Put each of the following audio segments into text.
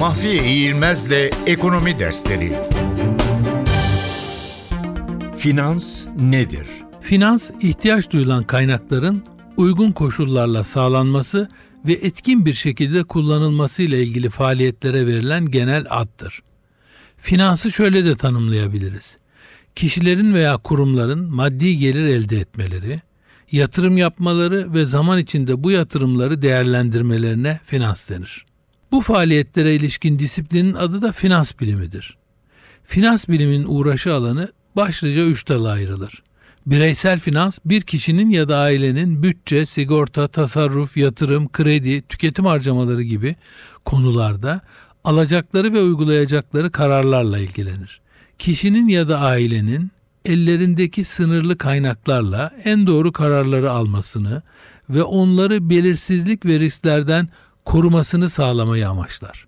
Mahfiye İğilmez'le Ekonomi Dersleri Finans nedir? Finans, ihtiyaç duyulan kaynakların uygun koşullarla sağlanması ve etkin bir şekilde kullanılması ile ilgili faaliyetlere verilen genel addır. Finansı şöyle de tanımlayabiliriz. Kişilerin veya kurumların maddi gelir elde etmeleri, yatırım yapmaları ve zaman içinde bu yatırımları değerlendirmelerine finans denir. Bu faaliyetlere ilişkin disiplinin adı da finans bilimidir. Finans bilimin uğraşı alanı başlıca üç dala ayrılır. Bireysel finans bir kişinin ya da ailenin bütçe, sigorta, tasarruf, yatırım, kredi, tüketim harcamaları gibi konularda alacakları ve uygulayacakları kararlarla ilgilenir. Kişinin ya da ailenin ellerindeki sınırlı kaynaklarla en doğru kararları almasını ve onları belirsizlik ve risklerden korumasını sağlamayı amaçlar.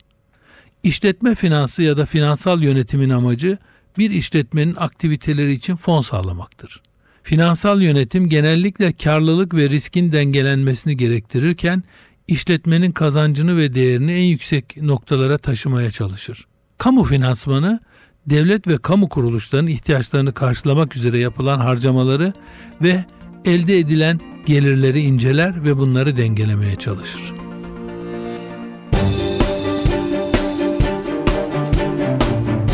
İşletme finansı ya da finansal yönetimin amacı bir işletmenin aktiviteleri için fon sağlamaktır. Finansal yönetim genellikle karlılık ve riskin dengelenmesini gerektirirken işletmenin kazancını ve değerini en yüksek noktalara taşımaya çalışır. Kamu finansmanı devlet ve kamu kuruluşlarının ihtiyaçlarını karşılamak üzere yapılan harcamaları ve elde edilen gelirleri inceler ve bunları dengelemeye çalışır.